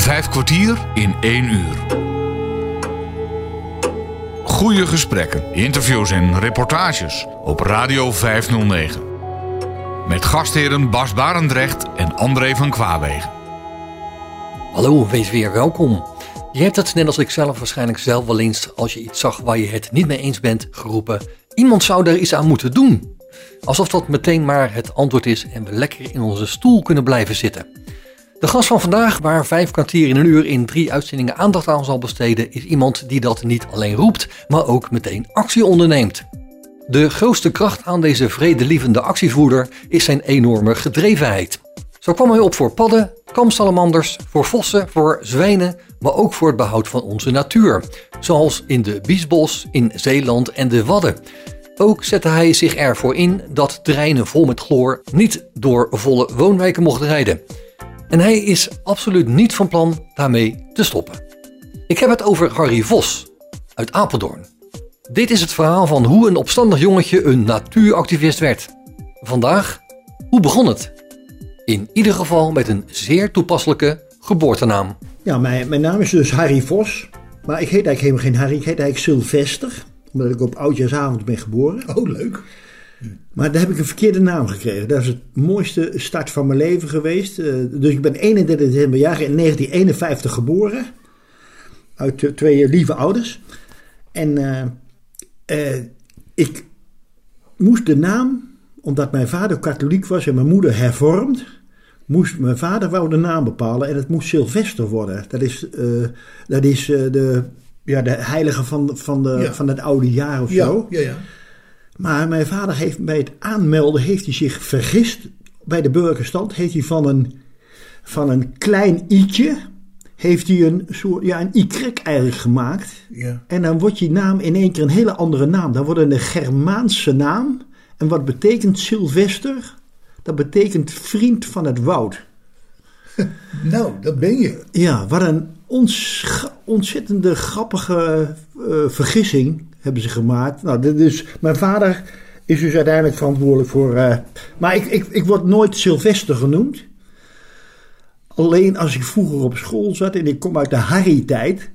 Vijf kwartier in één uur. Goede gesprekken, interviews en reportages op Radio 509. Met gastheren Bas Barendrecht en André van Kwaabegen. Hallo, wees weer welkom. Je hebt het net als ik zelf waarschijnlijk zelf wel eens als je iets zag waar je het niet mee eens bent geroepen. Iemand zou daar iets aan moeten doen. Alsof dat meteen maar het antwoord is en we lekker in onze stoel kunnen blijven zitten. De gast van vandaag, waar vijf kwartier in een uur in drie uitzendingen aandacht aan zal besteden, is iemand die dat niet alleen roept, maar ook meteen actie onderneemt. De grootste kracht aan deze vredelievende actievoerder is zijn enorme gedrevenheid. Zo kwam hij op voor padden, kamsalamanders, voor vossen, voor zwijnen, maar ook voor het behoud van onze natuur. Zoals in de Biesbos, in Zeeland en de Wadden. Ook zette hij zich ervoor in dat terreinen vol met chloor niet door volle woonwijken mochten rijden. En hij is absoluut niet van plan daarmee te stoppen. Ik heb het over Harry Vos uit Apeldoorn. Dit is het verhaal van hoe een opstandig jongetje een natuuractivist werd. Vandaag, hoe begon het? In ieder geval met een zeer toepasselijke geboortenaam. Ja, mijn, mijn naam is dus Harry Vos. Maar ik heet eigenlijk helemaal geen Harry, ik heet eigenlijk Sylvester. Omdat ik op oudjaarsavond ben geboren. Oh, leuk. Maar daar heb ik een verkeerde naam gekregen. Dat is het mooiste start van mijn leven geweest. Eh, dus ik ben 31 december jaar in 1951 geboren. Uit eh, twee lieve ouders. En eh, eh, ik moest de naam, omdat mijn vader katholiek was en mijn moeder hervormd, moest mijn vader wou de naam bepalen en het moest Sylvester worden. Dat is, eh, dat is eh, de, ja, de heilige van, van, de, Ja. van het oude jaar of Ja, zo. ja, ja. Maar mijn vader heeft bij het aanmelden heeft hij zich vergist. Bij de burgerstand heeft hij van een, van een klein i'tje heeft hij een soort ja, een y eigenlijk gemaakt. ja. En dan wordt je naam in één keer een hele andere naam. Dan wordt het een Germaanse naam. En wat betekent Sylvester? Dat betekent vriend van het woud. Nou, dat ben je. Ja, wat een ons- ontzettende grappige eh, vergissing hebben ze gemaakt. Nou, dit is, mijn vader is dus uiteindelijk verantwoordelijk voor. eh, maar ik, ik, ik word nooit Sylvester genoemd. Alleen als ik vroeger op school zat en ik kom uit de Harry-tijd.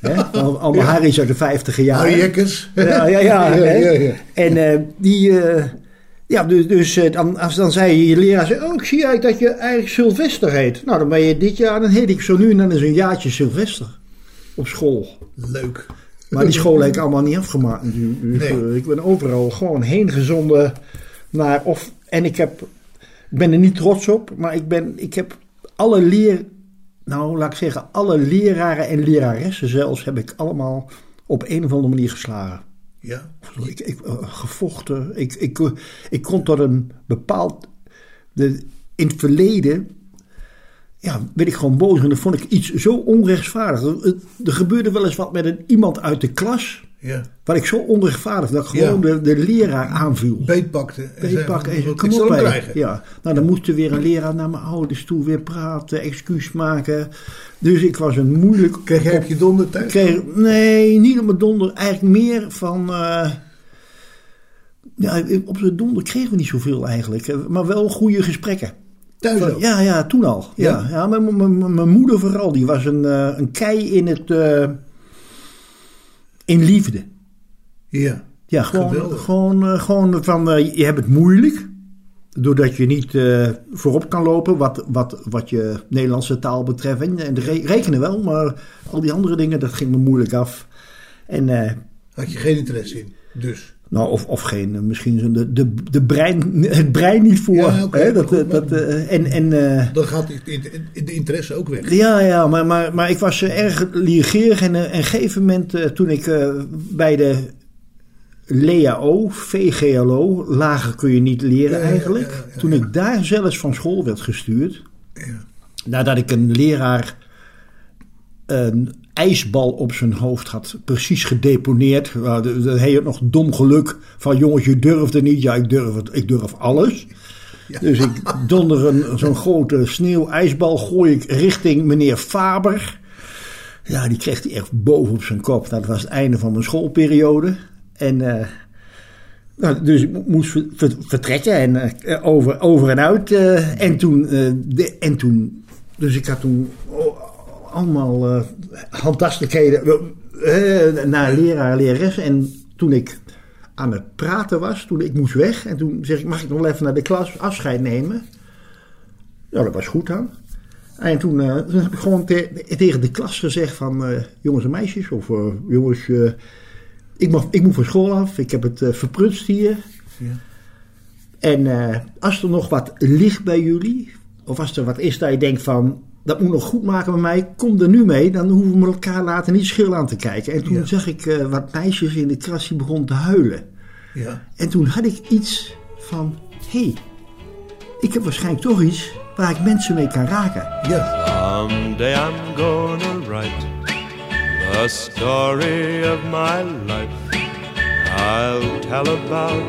Allemaal Harry's uit de vijftiger jaren. Harry Jekkers. Ja, ja, ja. ja, ja, ja. En eh, die, eh, ja, dus, dus dan, als dan zei je leraar, zei, oh, ik zie eigenlijk dat je eigenlijk Sylvester heet. Nou, dan ben je dit jaar, dan heet ik zo nu en dan is een jaartje Sylvester op school. Leuk. Maar die school heb ik allemaal niet afgemaakt natuurlijk. Dus, Nee. eh, ik ben overal gewoon heen gezonden naar, of, en ik heb, ik ben er niet trots op, maar ik ben, ik heb alle leer, nou laat ik zeggen, alle leraren en leraressen zelfs heb ik allemaal op een of andere manier geslagen. Ja. Ik, ik, eh, gevochten. Ik, ik, ik kon tot een bepaald. De, in het verleden. Ja, werd ik gewoon boos. En dan vond ik iets zo onrechtvaardig. Er, er gebeurde wel eens wat met een, iemand uit de klas. Ja. Wat ik zo onrechtvaardig. Dat ik gewoon Ja. de, de leraar aanviel. Beetpakte. En zei Beetpak van, en wat- kom op. krijgen. Ja, nou dan moest er weer een leraar naar mijn ouders toe weer praten, excuus maken. Dus ik was een moeilijk. Kreeg jij op je donder thuis? Kreeg, nee, niet op mijn donder. Eigenlijk meer van. eh, ja, op de donder kregen we niet zoveel eigenlijk. eh, Maar wel goede gesprekken. Thuis ja, ja, toen al. Ja, Ja? mijn, mijn, mijn- mijn moeder vooral. Die was een, eh, een kei in het. eh, in liefde. Ja. Ja, gewoon, Geweldig. gewoon, eh, gewoon van. je hebt het moeilijk. Doordat je niet voorop kan lopen. Wat, wat, wat je Nederlandse taal betreft. En, re- rekenen wel. Maar al die andere dingen, dat ging me moeilijk af. En. Had je geen interesse in. Dus. Nou, of, of geen, eh, misschien zo'n de, de, de brein, het brein niet voor. Ja, hè, dat, goed, eh, dat, eh, en, en, Dan gaat de, interesse ook weg. ja, ja, maar, maar, maar ik was erg leergierig. En en een gegeven moment, toen ik bij de LEAO, VGLO, lager kun je niet leren Ja, eigenlijk. ja, toen ik daar zelfs van school werd gestuurd, Ja. nadat ik een leraar een ijsbal op zijn hoofd had precies gedeponeerd. De- de- Hij had nog dom geluk van jongens, je durfde niet. Ja, ik durf, het, ik durf alles. Dus ik donder zo'n grote sneeuwijsbal, gooi ik richting meneer Faber. Ja, die kreeg hij echt boven op zijn kop. Dat was het einde van mijn schoolperiode. En eh, nou, dus ik mo- moest ver- ver- vertrekken en eh, over, over en uit. eh, en, toen, de, en toen, dus ik had toen allemaal eh, handtastelijkheden eh, naar leraar, lerares. En toen ik aan het praten was, toen ik moest weg. En toen zeg ik, mag ik nog even naar de klas afscheid nemen? Ja, dat was goed dan. En toen, eh, toen heb ik gewoon te- tegen de klas gezegd van... jongens en meisjes, of jongens... ik, mag, ik moet van school af, ik heb het verprutst hier. Ja. En als er nog wat ligt bij jullie... of als er wat is dat je denkt van... dat moet nog goed maken met mij, kom er nu mee. Dan hoeven we elkaar later niet schil aan te kijken. En toen Ja. zag ik eh, wat meisjes in de klas die begonnen te huilen. Ja. En toen had ik iets van... hé, hey, ik heb waarschijnlijk toch iets... waar ik mensen mee kan raken. Ja. Someday I'm gonna write the story of my life. I'll tell about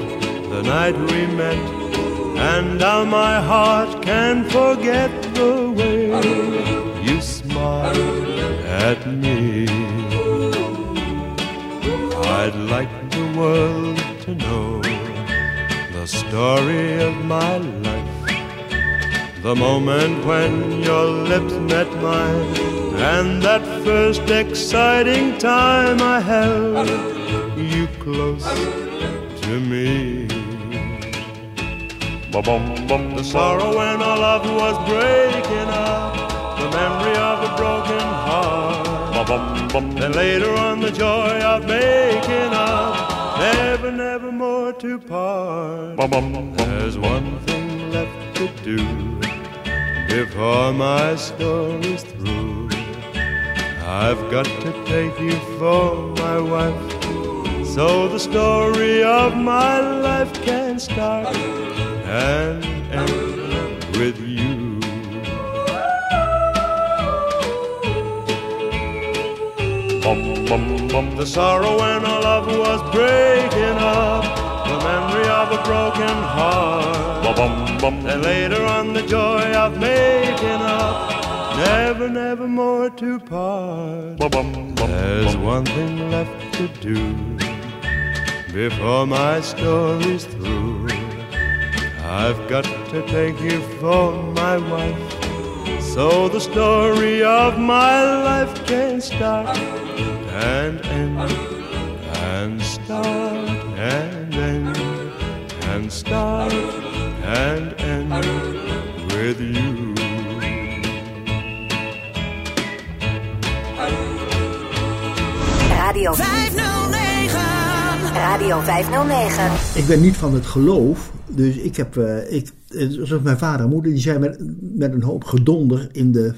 the night we met and how my heart can forget the way you smiled at me. I'd like the world to know the story of my life. The moment when your lips met mine, and that first exciting time I held you close to me. The sorrow when our love was breaking up, the memory of a broken heart. Ba-bum-bum. Then later on, the joy of making up, never, never more to part. There's one thing left to do before my story's through. I've got to take you for my wife, so the story of my life can start and end with you. The sorrow when our love was breaking up, the memory of a broken heart, and later on the joy of making up, never, never more to part. There's one thing left to do before my story's through. I've got to take you for my wife, so the story of my life can start and end, and start and end, and start and end with you. Radio 509. Radio 509. Ik ben niet van het geloof, dus ik heb, eh, ik, zoals mijn vader en moeder, die zijn met, met een hoop gedonder in de,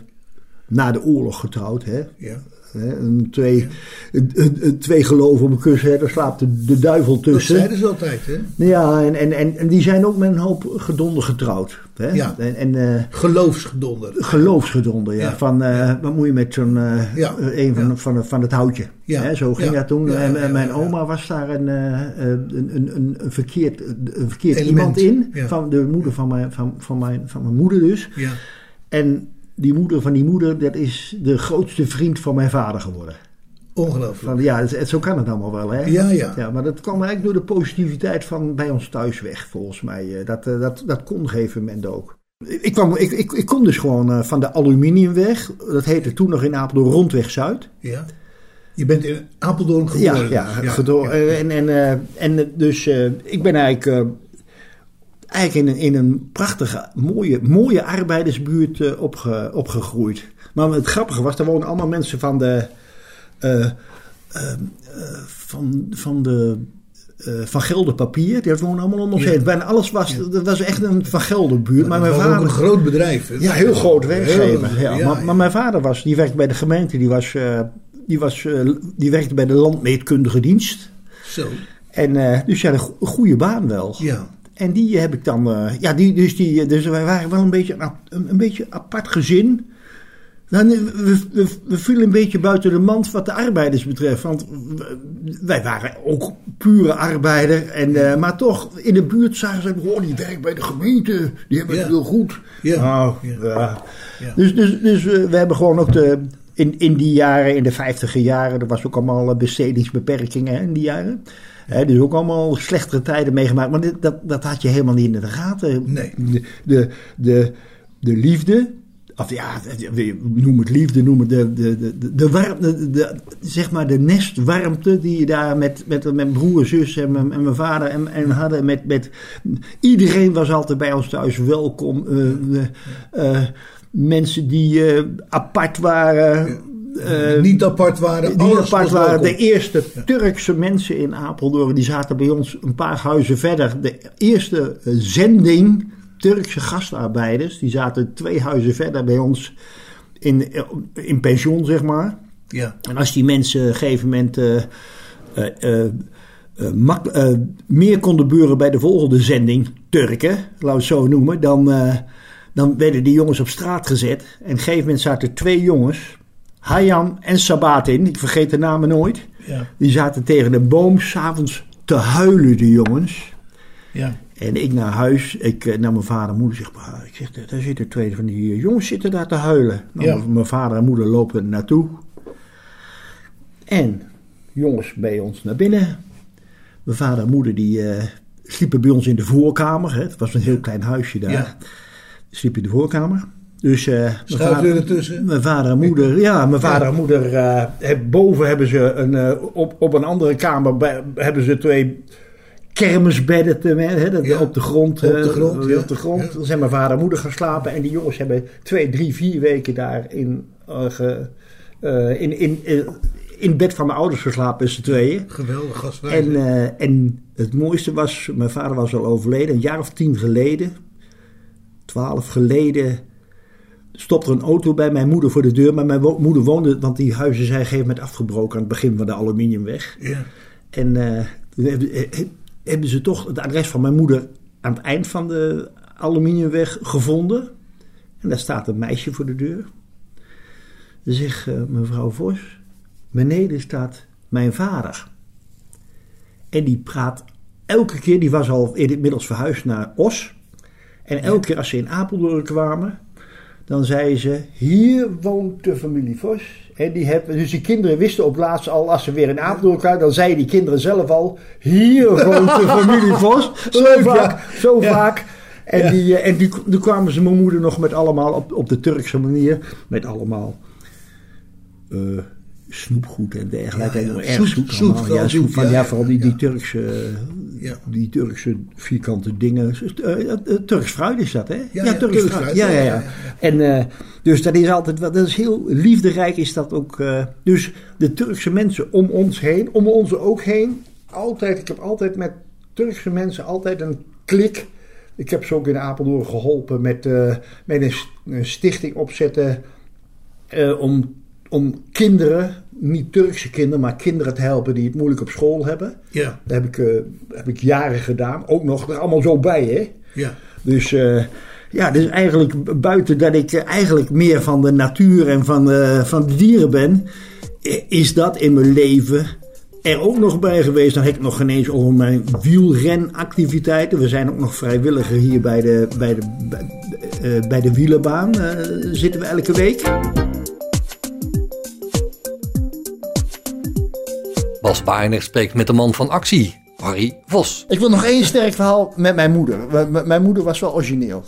na de oorlog getrouwd. Hè? Ja. Hè, Een twee, een, een- een twee geloven op een kussen, hè? daar slaapt de, de duivel Dat tussen. zeiden ze altijd, hè? Ja, en, en, en, en die zijn ook met een hoop gedonder getrouwd. Hè? Ja. En, en eh, Geloofsgedonder. geloofsgedonder, ja. Ja. Van, eh, wat moet je met zo'n, eh, Ja. een van, van, van het houtje. Ja. Hè, zo ging dat toen. En, mijn oma was daar een, een, een, een, verkeerd, een verkeerd Element. iemand in. Van de moeder van mijn, van, van, mijn, van mijn moeder dus. Ja. En die moeder van die moeder, dat is de grootste vriend van mijn vader geworden. Ongelooflijk. Van, ja, het- zo kan het allemaal wel, hè? Ja, ja. ja. Maar dat kwam eigenlijk door de positiviteit van bij ons thuis weg, volgens mij. Eh, Dat, eh, dat, dat kon gegeven moment ook. Ik, kwam, ik, ik, ik kom dus gewoon eh, van de aluminiumweg. Dat heette toen nog in Apeldoorn Rondweg Zuid. Ja. Je bent in Apeldoorn geboren. ja, dus. ja. eh, En, en, eh, en eh, dus eh, ik ben eigenlijk, eh, eigenlijk in, een, in een prachtige, mooie, mooie arbeidersbuurt eh, opge, opgegroeid. Maar het grappige was, daar wonen allemaal mensen van de... eh, eh, van, van de van Gelder Papier, die wonen allemaal om ons Ja. heen. Bijna alles was, dat was echt een van Gelder buurt. Maar mijn was ook vader, een groot bedrijf. hè? ja, heel groot werkgever. Heel- ja, maar, maar mijn vader was, die werkte bij de gemeente, die, was, die, was, die werkte bij de landmeetkundige dienst. Zo. En dus ja, een go- goede baan wel. Ja. En die heb ik dan, uh, ja, die, dus, die, dus wij waren wel een beetje een, een, een beetje apart gezin. Nou, we, we, we vielen een beetje buiten de mand wat de arbeiders betreft. Want wij waren ook pure arbeider. En, uh, maar toch, in de buurt zagen ze, oh, die werkt bij de gemeente. Die hebben Ja. het heel goed. Ja. Nou, Ja. ja. Dus, dus, dus uh, we hebben gewoon ook de, in, in die jaren, in de vijftiger jaren, er was ook allemaal bestedingsbeperkingen hè, in die jaren. Dus ook allemaal slechtere tijden meegemaakt. Maar dit, dat, dat had je helemaal niet in de gaten. Nee. De, de, de, de liefde, of ja, noem het liefde, noem de, de, de, de, warmte, de, zeg maar de nestwarmte die je daar met, met, met broer, zus en, en mijn vader en, en hadden. Met, met, iedereen was altijd bij ons thuis welkom. Eh, eh, eh, mensen die apart waren. Eh, niet apart waren. die alles apart waren. De eerste Turkse mensen in Apeldoorn, die zaten bij ons een paar huizen verder. De eerste eh, zending Turkse gastarbeiders, die zaten twee huizen verder bij ons in, eh, in pensioen, zeg maar. Ja. En als die mensen op een gegeven moment meer konden buren bij de volgende zending, Turken, laten we het zo noemen, dan, dan werden die jongens op straat gezet. En op een gegeven moment zaten twee jongens, Hayam en Sabatin, ik vergeet de namen nooit, Ja. die zaten tegen de boom s'avonds te huilen, die jongens. Ja. En ik naar huis, ik eh, naar mijn vader en moeder zeg, "Pa, ik zeg, daar zitten twee van die eh, jongens zitten daar te huilen. Nou, Ja. mijn- vader en moeder lopen er naartoe. En jongens bij ons naar binnen. Mijn vader en moeder die eh, sliepen bij ons in de voorkamer. Hè. Het was een heel klein huisje daar. Ja. Sliep in de voorkamer. Dus eh, mijn, Schuifdeur vader, ertussen. mijn vader en moeder, ja, mijn vader en moeder, eh, heb- boven hebben ze een, eh, op, op een andere kamer bij- hebben ze twee kermisbedden te, hè, dat- Ja, op de grond. op de grond, op de grond. Ja. Dan zijn mijn vader en moeder gaan slapen en die jongens hebben twee, drie, vier weken daar in, ge- in, in, in, bed van mijn ouders geslapen, z'n tweeën. Geweldig gastvrij. En, en het mooiste was, mijn vader was al overleden, een jaar of tien geleden, twaalf geleden, stopte er een auto bij mijn moeder voor de deur. Maar mijn wo- moeder woonde, want die huizen zijn op een gegeven moment afgebroken aan het begin van de aluminiumweg. ja. En eh, toen hebben, eh, hebben ze toch het adres van mijn moeder aan het eind van de aluminiumweg gevonden. En daar staat een meisje voor de deur. Ze zegt, eh, mevrouw Vos, beneden staat mijn vader. En die praat elke keer, die was al inmiddels verhuisd naar Os. En elke keer als ze in Apeldoorn kwamen, dan zei ze: Hier woont de familie Vos. En die hebben, dus die kinderen wisten op laatst al, als ze weer in Apeldoorn kwamen, dan zeiden die kinderen zelf al: Hier woont de familie Vos. Zo Leuk, vaak, ja. zo Ja. vaak. En, Ja. die, eh, en die, toen kwamen ze mijn moeder nog met allemaal op, op de Turkse manier, met allemaal eh, snoepgoed en dergelijke. Ja, ja. En erg Zoet, zoet, zoet, allemaal. vooral ja, zoet, van, ja, vooral die, die Turkse, Ja. die Turkse vierkante dingen. Eh, eh, Turks fruit is dat, hè? Ja, Turks Turks fruit. Ja, ja, ja. En eh, dus dat is altijd, wat- dat is heel liefderijk is dat ook. eh, dus de Turkse mensen om ons heen, om ons ook heen, altijd, ik heb altijd met Turkse mensen altijd een klik. Ik heb ze ook in Apeldoorn geholpen met, eh, met een, st- een stichting opzetten eh, om, om kinderen, niet Turkse kinderen, maar kinderen te helpen die het moeilijk op school hebben. Ja. Dat heb ik, eh, heb ik jaren gedaan. Ook nog er allemaal zo bij, hè? Ja. Dus eh, ja, dus eigenlijk buiten dat ik eh, eigenlijk meer van de natuur en van, eh, van de dieren ben, is dat in mijn leven er ook nog bij geweest. Dan heb ik nog geen eens over mijn wielrenactiviteiten. We zijn ook nog vrijwilliger hier bij de, bij de, bij, bij de wielenbaan. zitten we elke week. Bas Baarnig spreekt met de man van actie, Harry Vos. Ik wil nog één sterk verhaal met mijn moeder. Mijn moeder was wel origineel.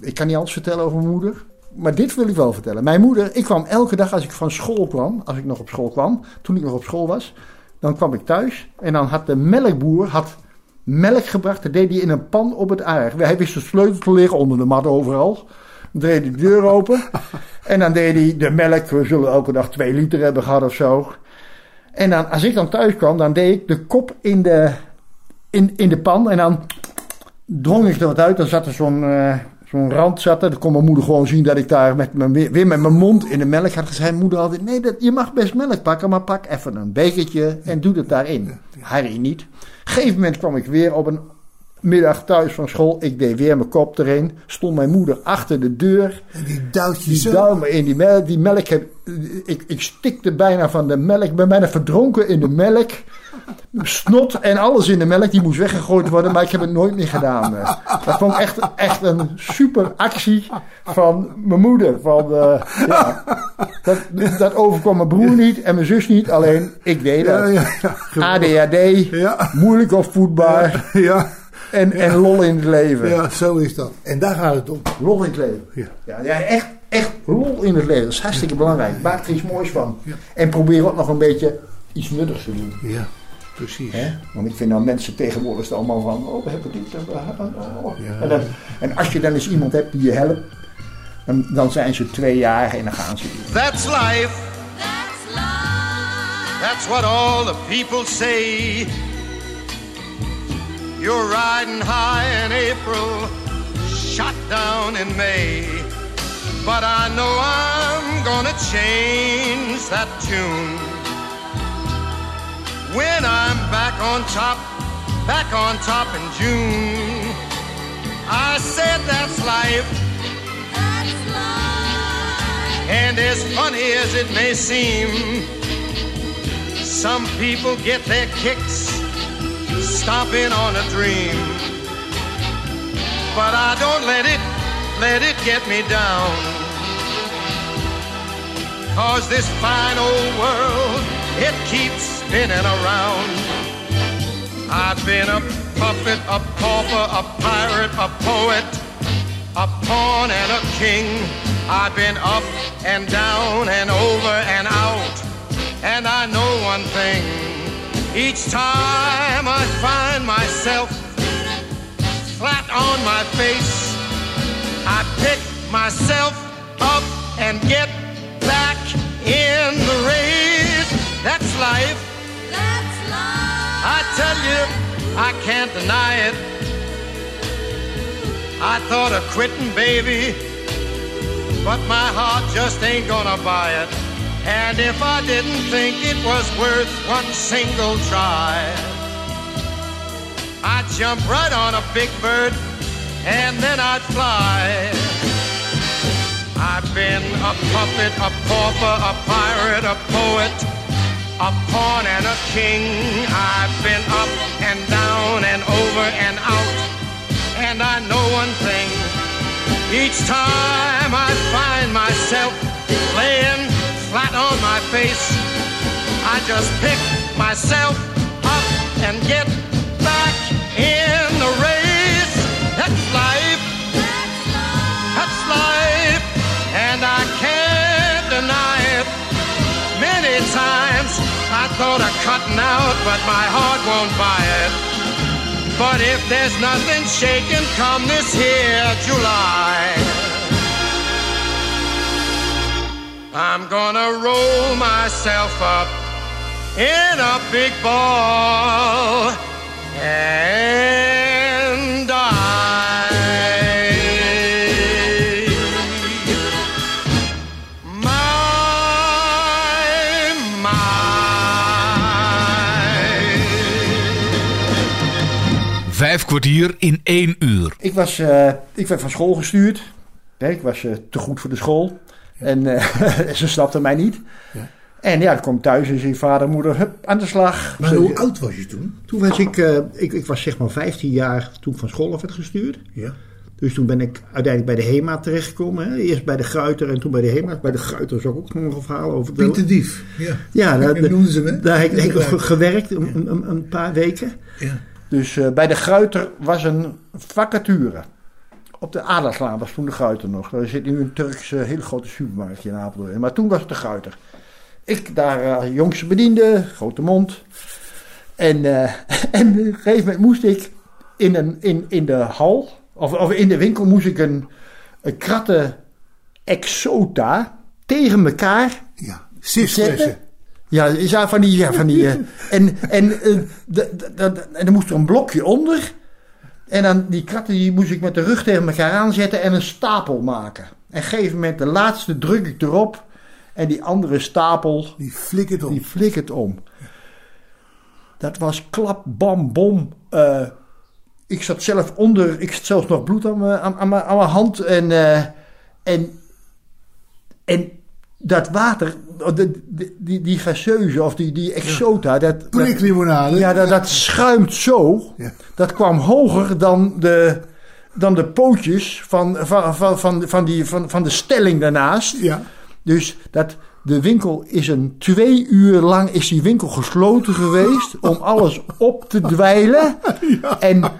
Ik kan niet alles vertellen over mijn moeder. Maar dit wil ik wel vertellen. Mijn moeder, ik kwam elke dag als ik van school kwam, als ik nog op school kwam, toen ik nog op school was, dan kwam ik thuis en dan had de melkboer had melk gebracht. Dat deed hij in een pan op het aardig. Hij wist de sleutel te liggen onder de mat overal. Dan deed hij de deur open en dan deed hij de melk. We zullen elke dag twee liter hebben gehad of zo. En dan, als ik dan thuis kwam, dan deed ik de kop in de, in, in de pan en dan drong ik er wat uit. Dan zat er zo'n eh, zo'n rand zat er. Dan kon mijn moeder gewoon zien dat ik daar met mijn, weer met mijn mond in de melk had gezegd. Moeder altijd, nee, dat, je mag best melk pakken, maar pak even een bekertje en doe het daarin. Harry niet. Op een gegeven moment kwam ik weer op een middag thuis van school. Ik deed weer mijn kop erin. Stond mijn moeder achter de deur. En die duwt je Die zo. duimen in die melk. Die melk heb, ik, ik stikte bijna van de melk. Ik ben bijna verdronken in de melk. Snot en alles in de melk. Die moest weggegooid worden. Maar ik heb het nooit meer gedaan. eh. Dat vond ik echt, echt een super actie van mijn moeder. Van, eh, ja. dat, dat overkwam mijn broer niet en mijn zus niet. Alleen ik deed dat. Ja, ja, ja. ADHD. Moeilijk opvoedbaar. Ja, En, en lol in het leven. ja, zo is dat. En daar gaat het om. Lol in het leven. Ja. Ja, ja echt, echt lol in het leven. Dat is hartstikke belangrijk. Maak er iets moois van. En probeer ook nog een beetje iets nuttigs te doen. Ja, precies. Hè? Want ik vind nou mensen tegenwoordig allemaal van, oh we hebben dit. en oh. Ja. En, dan, en als je dan eens iemand hebt die je helpt, dan, dan zijn ze twee jaar en dan gaan ze weer. That's life. That's what all the people say. You're riding high in April, shot down in May. But I know I'm gonna change that tune. When I'm back on top, back on top in June. I said that's life. And as funny as it may seem, some people get their kicks stomping on a dream. But I don't let it, let it get me down. Cause this fine old world, it keeps spinning around. I've been a puppet, a pauper, a pirate, a poet, a pawn and a king. I've been up and down and over and out. And I know one thing. Each time I find myself flat on my face, I pick myself up and get back in the race. That's life. That's life. I tell you, I can't deny it. I thought of quitting, baby, but my heart just ain't gonna buy it. And if I didn't think it was worth one single try, I'd jump right on a big bird and then I'd fly. I've been a puppet, a pauper, a pirate, a poet, a pawn and a king. I've been up and down and over and out. And I know one thing. Each time I find myself face, I just pick myself up and get back in the race. That's life. That's life. And I can't deny it. Many times I thought of cutting out, but my heart won't buy it. But if there's nothing shaking come this here July, I'm gonna roll myself up in a big ball and die. My, my. Vijf kwartier in één uur. Ik, was, eh, ik werd van school gestuurd. Ik was eh, te goed voor de school. En eh, ze snapten mij niet. En ja, ik kwam thuis en zei vader en moeder, hup, aan de slag. Maar Zo- hoe oud was je toen? Toen was ik, eh, ik, ik was zeg maar 15 jaar toen ik van school af werd gestuurd. Ja. Dus toen ben ik uiteindelijk bij de HEMA terechtgekomen. Hè. Eerst bij de Gruiter en toen bij de HEMA. Bij de Gruiter is ook nog een verhaal over. Piet de Dief. Ja, Ja, daar, Dat noemden ze me. daar heb ik- gewerkt een, een, een paar weken. Ja. Dus eh, bij de Gruiter was een vacature. Op de Adelslaan was toen de Gruiter nog. Daar zit nu een Turkse hele grote supermarktje in Apeldoorn. Maar toen was het de Gruiter. Ik daar eh, jongste bediende, grote mond. En, eh, en op een gegeven moment moest ik in, een, in, in de hal, of, of in de winkel, moest ik een, een kratten Exota tegen elkaar ja. Sisflessen. Ja, daar van die. Ja, van die eh, en, en, eh, de- de- de- en dan moest er een blokje onder. En dan die kratten die moest ik met de rug tegen elkaar aanzetten en een stapel maken. En op een gegeven moment, de laatste druk ik erop. En die andere stapel, Die flikkert om. die flikkert om. Dat was klap, bam, bom. Eh, ik zat zelf onder, ik zat zelfs nog bloed aan mijn, aan, aan mijn, aan mijn hand. En, eh, en, en dat water, de- die, die of die, die exota, dat, Priklimonade. ja, dat, dat schuimt zo. Ja. Dat kwam hoger dan de, dan de pootjes van, van, van, van, van, die, van, van de stelling daarnaast. Ja. Dus dat, de winkel is een twee uur lang is die winkel gesloten geweest om alles op te dweilen. En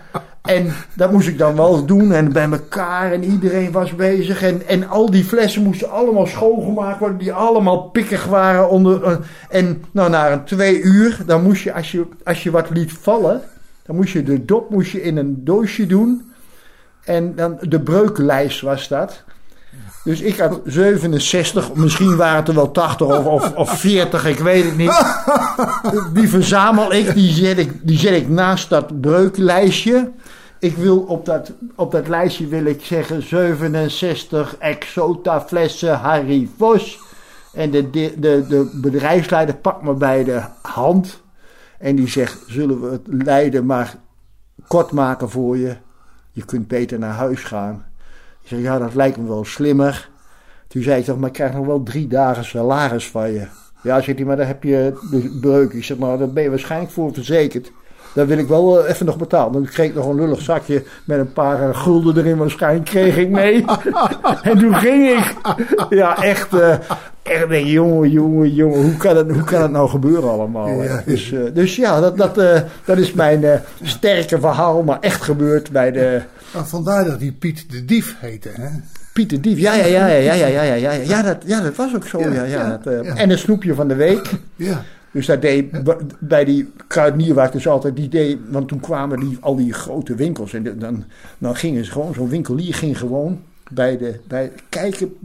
En dat moest ik dan wel doen en bij elkaar en iedereen was bezig. En, en al die flessen moesten allemaal schoongemaakt worden, die allemaal pikkig waren. Onder, eh, en nou, na een twee uur, dan moest je als, je, als je wat liet vallen, dan moest je de dop moest je in een doosje doen. En dan de breuklijst was dat. Dus ik had 67, misschien waren het er wel 80 of, of, of 40, ik weet het niet. Die verzamel ik, die zet ik, die naast dat breuklijstje. Ik wil op dat, op dat lijstje wil ik zeggen 67 Exota flessen Harry Vos. En de, de, de, de bedrijfsleider pakt me bij de hand. En die zegt, zullen we het lijden maar kort maken voor je? Je kunt beter naar huis gaan. Ik zeg, ja, dat lijkt me wel slimmer. Toen zei ik toch, maar ik krijg nog wel drie dagen salaris van je. Ja, zegt hij, maar dan heb je de breuk. Ik zeg, maar daar ben je waarschijnlijk voor verzekerd. Daar wil ik wel eh, even nog betalen. Dan kreeg ik nog een lullig zakje met een paar eh, gulden erin. Waarschijnlijk kreeg ik mee. en toen ging ik. Ja, echt. eh echt denk jongen, jongen, jongen. Hoe kan het, hoe kan het nou gebeuren allemaal? Ja. Dus, eh, dus ja, dat, dat, eh, dat is mijn eh, sterke verhaal. Maar echt gebeurd bij de... Vandaar dat die Piet de Dief heette, hè? Pieter Dief, ja, ja, ja, ja, ja, ja, ja, ja, ja, ja, dat, ja, dat was ook zo, ja, Ja, ja. ja, dat, eh, ja. En een snoepje van de week. Ja. Dus dat deed bij die kruidenier waar ik dus altijd die deed, want toen kwamen die, al die grote winkels en de- dan, dan gingen ze gewoon, zo'n winkelier ging gewoon bij de, bij, kijken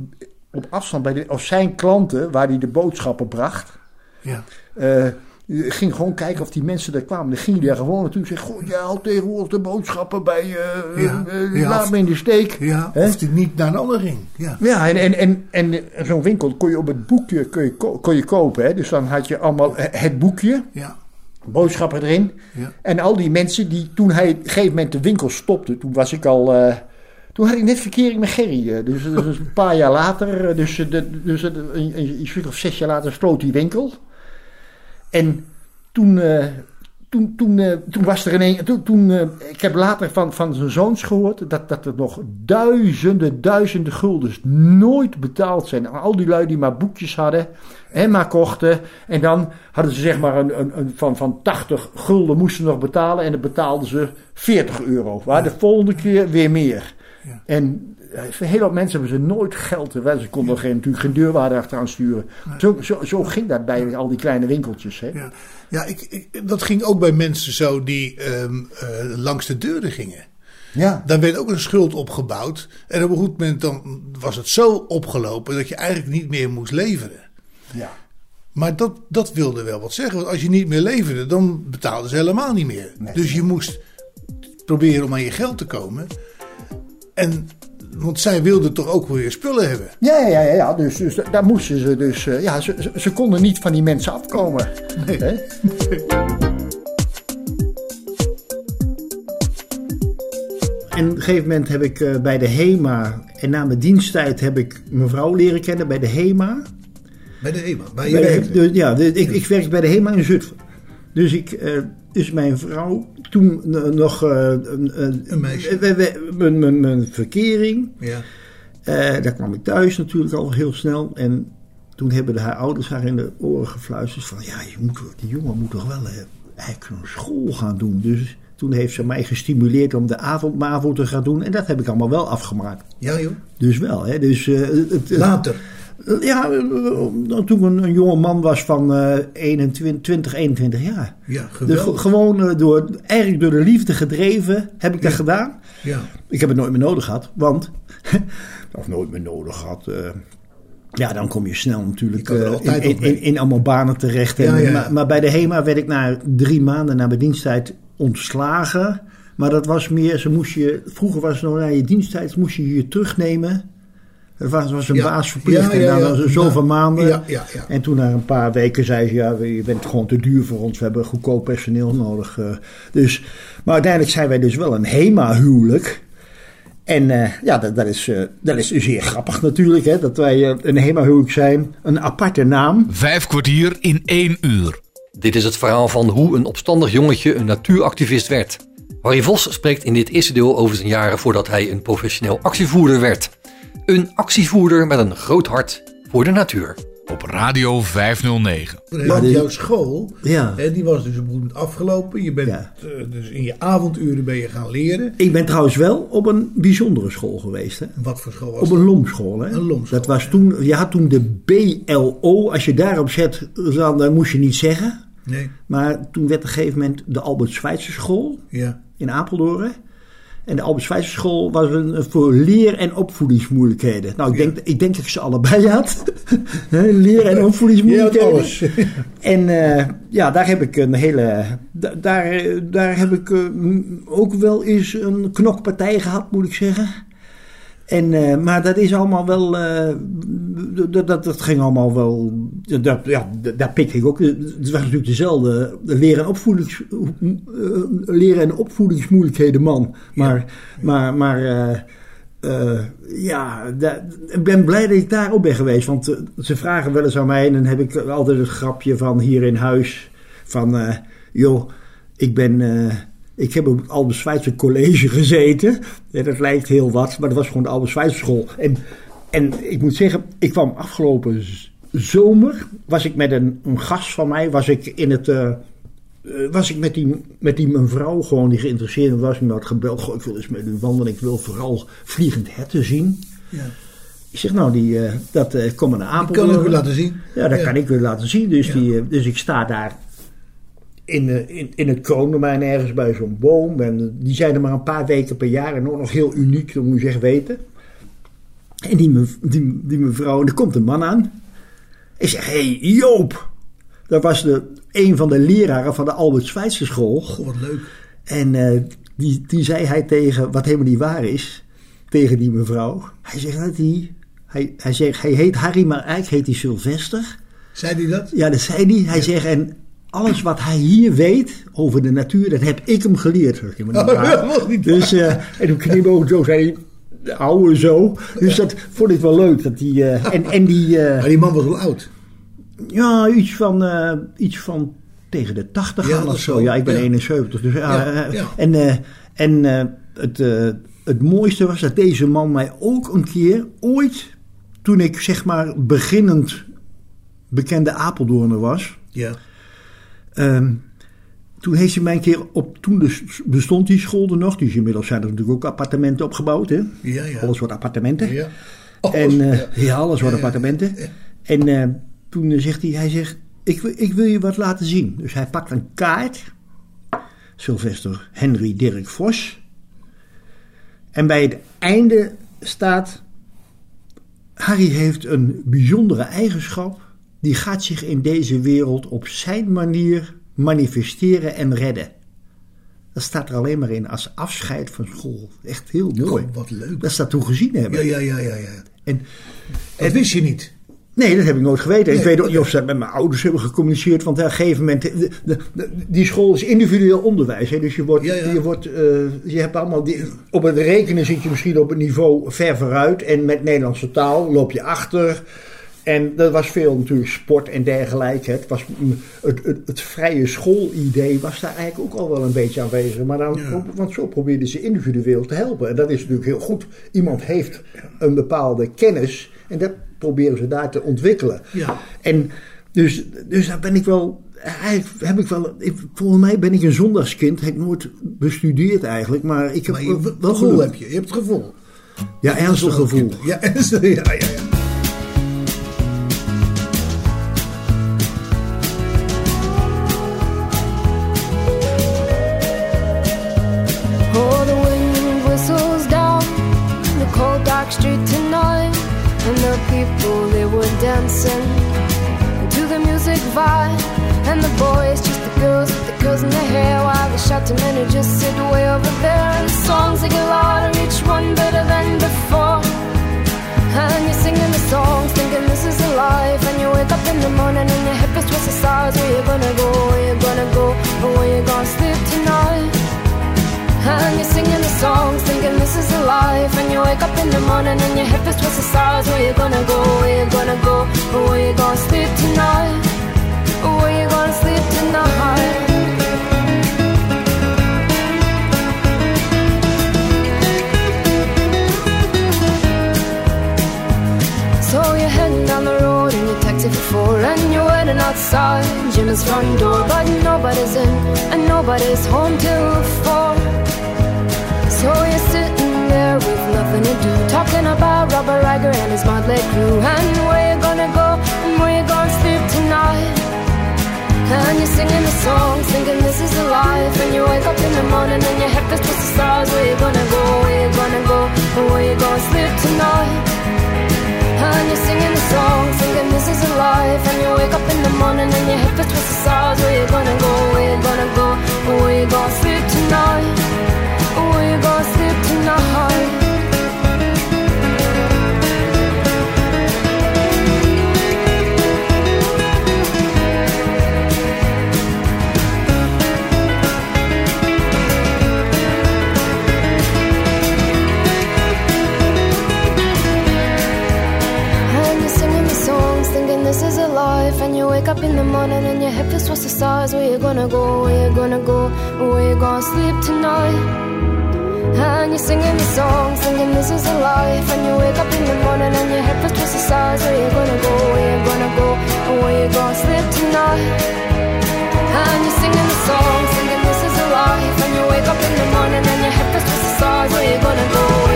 op afstand bij de, of zijn klanten waar hij de boodschappen bracht. Ja. eh, ging gewoon kijken of die mensen daar kwamen. Dan ging hij daar gewoon naartoe en zei: Goh, jij haalt tegenwoordig de boodschappen bij je. Ja, ja, laat of- me in de steek. Ja, of die niet naar een ander ging. Ja. Ja, en, en, en, en zo'n winkel kon je op het boekje kon je, ko- kon je kopen. Hè? Dus dan had je allemaal het boekje, Ja. boodschappen erin. Ja. En al die mensen die toen hij op een gegeven moment de winkel stopte, toen was ik al. toen had ik net verkering met Gerry. Dus, dus een paar jaar later, dus, dus een, een, of zes jaar later, sloot die winkel. En toen, eh, toen, toen, eh, toen was er een. Toen, toen, eh, ik heb later van, van zijn zoons gehoord dat, dat er nog duizenden, duizenden guldens nooit betaald zijn. Al die lui die maar boekjes hadden en maar kochten. En dan hadden ze zeg maar een, een, een van, van 80 gulden moesten nog betalen. En dan betaalden ze 40 euro. Waar de volgende keer weer meer. Ja. En hele hoop mensen hebben ze nooit geld. Terwijl ze konden geen, natuurlijk geen deurwaarde achteraan sturen. Zo, zo, zo ging dat bij al die kleine winkeltjes. Hè? Ja, ja ik, ik- dat ging ook bij mensen zo die ehm, eh, langs de deuren gingen. Ja. Daar werd ook een schuld opgebouwd. En op een goed moment dan was het zo opgelopen dat je eigenlijk niet meer moest leveren. ja. Maar dat, dat wilde wel wat zeggen. Want als je niet meer leverde, dan betaalden ze helemaal niet meer. Nee. Dus je moest proberen om aan je geld te komen. En, want zij wilden toch ook weer spullen hebben. Ja, ja, ja, ja. Dus, dus daar moesten ze dus. eh, ja, ze, ze, ze konden niet van die mensen afkomen. Nee. Hè? En op een gegeven moment heb ik eh, bij de HEMA, en na mijn diensttijd heb ik mevrouw leren kennen bij de HEMA. Bij de HEMA. Bij Bij de- dus, ja, de- ik, ik werk bij de HEMA in Zutphen. Dus ik, eh, dus mijn vrouw, toen eh, nog eh, mijn, mijn verkering. Ja. Eh, daar kwam ik thuis natuurlijk al heel snel. En toen hebben de, haar ouders haar in de oren gefluisterd van... Ja, je moet, die jongen moet toch wel eh, eigenlijk een school gaan doen. Dus toen heeft ze mij gestimuleerd om de avondmavo te gaan doen. En dat heb ik allemaal wel afgemaakt. Ja joh. Dus wel, hè. Dus, eh, het, het- Later. Ja, eh, toen een, een jonge man was van eh 21, 20, 21 jaar. Ja, De, geweldig. gewoon eh, door, eigenlijk door de liefde gedreven heb ik dat gedaan. Ja. Ik heb het nooit meer nodig gehad, want. of nooit meer nodig gehad. eh, ja, dan kom je snel natuurlijk eh, in, in, in allemaal banen terecht. En, Ja, ja, ja. Maar, maar bij de HEMA werd ik na drie maanden na mijn diensttijd ontslagen. Maar dat was meer, ze moest je, vroeger was het nog na je diensttijd, moest je je terugnemen. Er was, was een Ja. baas verplicht Ja, en ja. was er zoveel Ja. maanden. Ja, ja, ja. En toen na een paar weken zei ze, ja, je bent gewoon te duur voor ons. We hebben goedkoop personeel nodig. eh. Dus, maar uiteindelijk zijn wij dus wel een HEMA-huwelijk. En eh, ja, dat, dat, is, eh, dat is zeer grappig natuurlijk, hè, dat wij een HEMA-huwelijk zijn. Een aparte naam. Vijf kwartier in één uur. Dit is het verhaal van hoe een opstandig jongetje een natuuractivist werd. Harry Vos spreekt in dit eerste deel over zijn jaren voordat hij een professioneel actievoerder werd. Een actievoerder met een groot hart voor de natuur. op Radio 509. Want jouw school, Ja. hè, die was dus op een gegeven moment afgelopen. Je bent Ja. eh, dus in je avonduren ben je gaan leren. Ik ben trouwens wel op een bijzondere school geweest. Hè? Wat voor school was Op dat? een lomschool. Hè? Een lomschool, Dat was ja. toen, je had toen de BLO. Als je daarop zet, dan, dan moest je niet zeggen. Nee, Maar toen werd op een gegeven moment de Albert Schweitzer school ja. in Apeldoorn. En de Albert Schweitzer school was een, voor leer- en opvoedingsmoeilijkheden. Nou, ik, denk, ik denk dat ik ze allebei had. Leer- en opvoedingsmoeilijkheden. alles. En eh, ja, daar heb ik een hele. da- Daar, daar heb ik eh, ook wel eens een knokpartij gehad, moet ik zeggen. En, eh, maar dat is allemaal wel. eh, dat, dat, dat ging allemaal wel. Dat, ja, daar pikte ik ook. Het was natuurlijk dezelfde leren- en, opvoedings, eh, leren en opvoedingsmoeilijkheden man. Maar, maar, maar eh, ja, ik ben blij dat ik daar op ben geweest. Want ze vragen wel eens aan mij. En dan heb ik altijd het grapje van hier in huis. Van, joh, ik ben... ik heb op het Albert Schweitzer College gezeten. Ja, dat lijkt heel wat, maar dat was gewoon de Albert Schweitzer school. En, en ik moet zeggen, ik kwam afgelopen zomer... was ik met een, een gast van mij, was ik in het... eh, eh, was ik met die, met die mevrouw gewoon die geïnteresseerd was. Die me had gebeld. Goh, ik wil eens met u wandelen. Ik wil vooral vliegend herten zien. Ja. Ik zeg, nou, die, eh, dat eh kom maar naar Ik kan Apeldoorn. het u laten zien. Ja, dat kan ik u laten zien. Dus, Ja. die, dus ik sta daar in, in, in het kroondomein ergens bij zo'n boom. En die zijn er maar een paar weken per jaar. En ook nog heel uniek, dat moet je echt weten. En die, die, die mevrouw, en er komt een man aan. Ik zeg, hé hey, Joop. Dat was de, een van de leraren van de Albert Schweitzer school. Goh, wat leuk. En eh, die, die zei hij tegen, wat helemaal niet waar is, tegen die mevrouw. Hij zegt dat hij, hij, hij zegt, hij heet Harry, maar eigenlijk heet hij Sylvester. Zei hij dat? Ja, dat zei hij. Hij zegt, en alles wat hij hier weet over de natuur, dat heb ik hem geleerd. Niet Oh, waar. dat was niet dus, eh, en toen knipoog zo, zei hij, ouwe zo. Dus dat vond ik wel leuk. Dat die, eh, en, en die, eh, Maar die man was wel oud. ja, iets van, iets van tegen de 80 Ja, of zo. Ja, ik ben Ja. 71. Dus, ja. En, en het, het mooiste was dat deze man mij ook een keer ooit, toen ik zeg maar beginnend bekende Apeldoorner was. Ja. Ehm, toen heeft mij een keer op, toen dus bestond die school er nog. Dus inmiddels zijn er natuurlijk ook appartementen opgebouwd. Hè? Ja, ja. Alles wordt appartementen. Ja. En Alles, eh, ja, alles wordt appartementen. En toen eh, zegt hij, hij zegt, ik, ik wil je wat laten zien. Dus hij pakt een kaart. Sylvester Henry Dirk Vos. En bij het einde staat, Harry heeft een bijzondere eigenschap. Die gaat zich in deze wereld op zijn manier manifesteren en redden. Dat staat er alleen maar in als afscheid van school. Echt heel mooi. Goh, wat leuk. Dat ze dat toen gezien hebben. Ja, ja, ja, ja, ja. En, Dat wist je niet. nee, dat heb ik nooit geweten. ik weet ook niet of ze met mijn ouders hebben gecommuniceerd. Want op een gegeven moment. de- de- de- die school is individueel onderwijs. Hè, dus je, wordt, Ja, ja. Je, wordt, eh, je hebt allemaal. Die, op het rekenen zit je misschien op het niveau ver vooruit. En met Nederlandse taal loop je achter. En dat was veel natuurlijk sport en dergelijke. Het, was, het, het, het vrije schoolidee was daar eigenlijk ook al wel een beetje aanwezig. Maar dan, Ja. Want zo probeerden ze individueel te helpen. En dat is natuurlijk heel goed. Iemand heeft een bepaalde kennis. En dat proberen ze daar te ontwikkelen. Ja. En dus, dus daar ben ik wel. Eigenlijk heb ik wel. Ik, volgens mij ben ik een zondagskind. Heb ik nooit bestudeerd eigenlijk. Maar ik heb Maar wel, je, wel gevoel heb je. Je hebt het gevoel. Ja, ernstig gevoel. Ja, ernstig. Ja, ja, ja. You gonna go? Where you gonna go? Or where you gonna sleep tonight? And you're singing the songs, thinking this is a life. And you wake up in the morning and your hip is twisted sides. Where you gonna go? Where you gonna go? Or where you gonna sleep tonight? And you're outside Jim's front door, but nobody's in and nobody's home till four. So you're sitting there with nothing to do, talking about Robert Riger and his motley crew, and where you gonna go and where you gonna sleep tonight. And you're singing the song, thinking this is a life. And you wake up in the morning and your head feels the stars. Where you gonna go? Where you gonna go? And where you gonna sleep tonight? You're singing the songs, thinking this is a life. And you wake up in the morning and your feels just the stars. Where you gonna go? Where you gonna go? Where you gonna sleep tonight? Where you gonna sleep tonight? This is a life. And you wake up in the morning and your head feels towards the stars. Where you gonna go? Where you gonna go? Where you gonna sleep tonight? And you're singing the song, singing this is a life. And you wake up in the morning and your head feels towards the stars. Where you gonna go? Where you gonna go? Where you gonna sleep tonight? And you're singing the songs, thinking this is a life. And you wake up in the morning and your head feels towards the stars. Where you gonna go?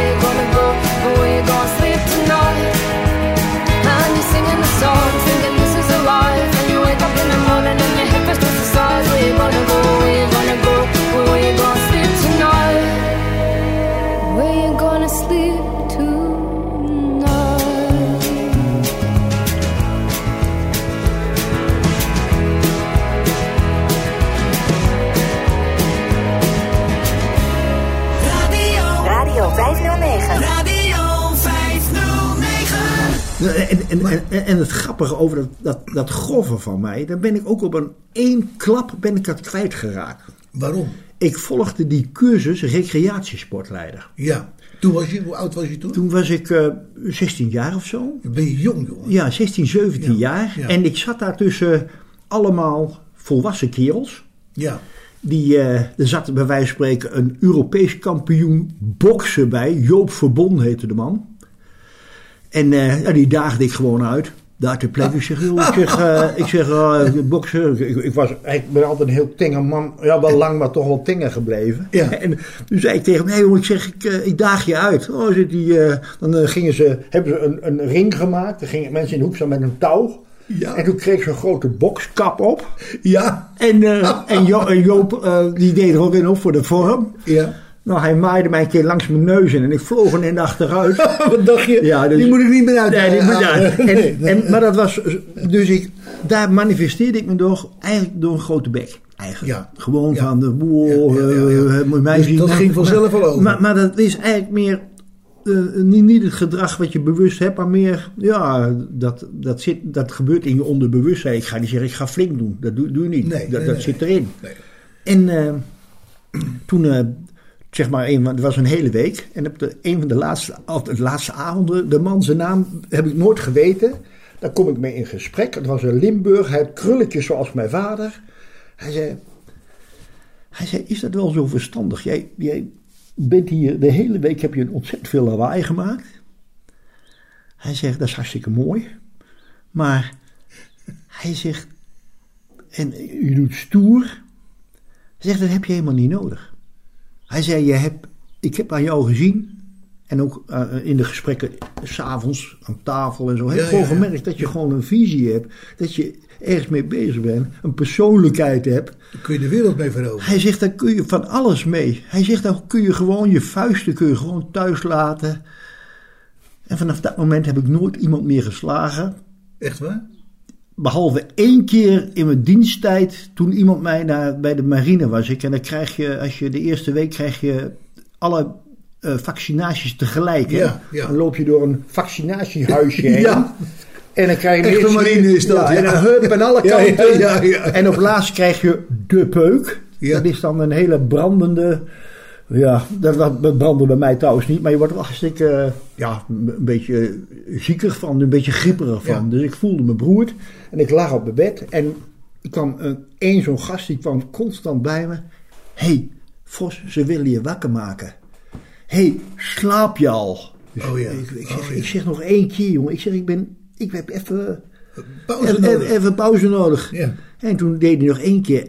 En, en, het grappige over dat, dat, dat golven van mij, dan ben ik ook op een één klap ben ik dat kwijtgeraakt. Waarom? Ik volgde die cursus recreatiesportleider. Ja. Toen was je, hoe oud was je toen? Toen was ik eh 16 jaar of zo. Ben je jong, jongen? Ja, 16, 17 Ja, jaar. ja. En ik zat daar tussen allemaal volwassen kerels. Ja. Die, eh, er zat bij wijze van spreken een Europees kampioen boksen bij. Joop Verbon heette de man. En eh, ja, die daagde ik gewoon uit. Daar ter plekke. Ik zeg, joh, ik zeg, eh, ik zeg eh, boksen. Ik, ik, was, ik ben altijd een heel tenger man. Ja, wel lang, maar toch wel tenger gebleven. Ja. En toen zei ik tegen hem, nee jongen, ik zeg, ik, ik daag je uit. Oh, zit die, dan gingen ze, hebben ze een, een ring gemaakt. Dan gingen mensen in de hoek staan met een touw. Ja. En toen kreeg ze een grote bokskap op. Ja. En, en, Jo- en Joop, die deed er ook in op voor de vorm. Ja. Nou, hij maaide mij een keer langs mijn neus in en ik vloog er in de achteruit. Wat dacht je? Ja, dus- die moet ik niet meer uit. Nee, die moet- ja. Ah, en, en, maar dat was, dus ik, daar manifesteerde ik me door, eigenlijk door een grote bek. Eigenlijk. Ja. Gewoon Ja. van de wow, Ja, Dus dat ging vanzelf al over. Maar, maar dat is eigenlijk meer, eh, niet, niet het gedrag wat je bewust hebt, maar meer, ja, dat, dat, zit, dat gebeurt in je onderbewustzijn. Ik ga niet zeggen, ik ga flink doen. Dat doe, doe je niet. Nee, dat nee, dat nee. zit erin. Nee. En eh, toen, eh, zeg maar, een, het was een hele week. En op de, een van de laatste, de laatste avonden, de man zijn naam heb ik nooit geweten. Daar kom ik mee in gesprek. Het was een Limburg, hij had krulletjes zoals mijn vader. Hij zei, hij zei, is dat wel zo verstandig? Jij, jij bent hier de hele week, heb je een ontzettend veel lawaai gemaakt. Hij zegt, dat is hartstikke mooi. Maar hij zegt, en je doet stoer. Hij zegt, dat heb je helemaal niet nodig. Hij zei, je hebt, ik heb aan jou gezien, en ook eh, in de gesprekken s'avonds aan tafel en zo, heb Ja, ik gewoon ja, ja. gemerkt dat je gewoon een visie hebt. Dat je ergens mee bezig bent, een persoonlijkheid hebt. Daar kun je de wereld mee veroveren. Hij zegt, daar kun je van alles mee. Hij zegt, daar kun je gewoon je vuisten kun je gewoon thuis laten. En vanaf dat moment heb ik nooit iemand meer geslagen. Echt waar? Behalve één keer in mijn diensttijd, toen iemand mij naar, bij de marine was. Ik, en dan krijg je, als je de eerste week krijg je alle eh, vaccinaties tegelijk. Hè? Ja, ja. Dan loop je door een vaccinatiehuisje heen. Ja. En dan krijg je Echte eerst- marine is dat, Ja, En een hup aan alle kanten. En op laatst krijg je de peuk. Dat is dan een hele brandende. Ja, dat, dat brandde bij mij trouwens niet. Maar je wordt er hartstikke eh, ja, een beetje ziekig van, een beetje grieperig van. Ja. Dus ik voelde me beroerd. En ik lag op mijn bed. En er kwam een, een zo'n gast, die kwam constant bij me. Hé, hey, Vos, ze willen je wakker maken. Hé, hey, slaap je al? Dus Oh ja. ik, ik, Oh ja. ik zeg nog één keer, jongen. Ik zeg, ik ben, ik heb even Pauze Even, nodig. even, even pauze nodig. Ja. En toen deed hij nog één keer.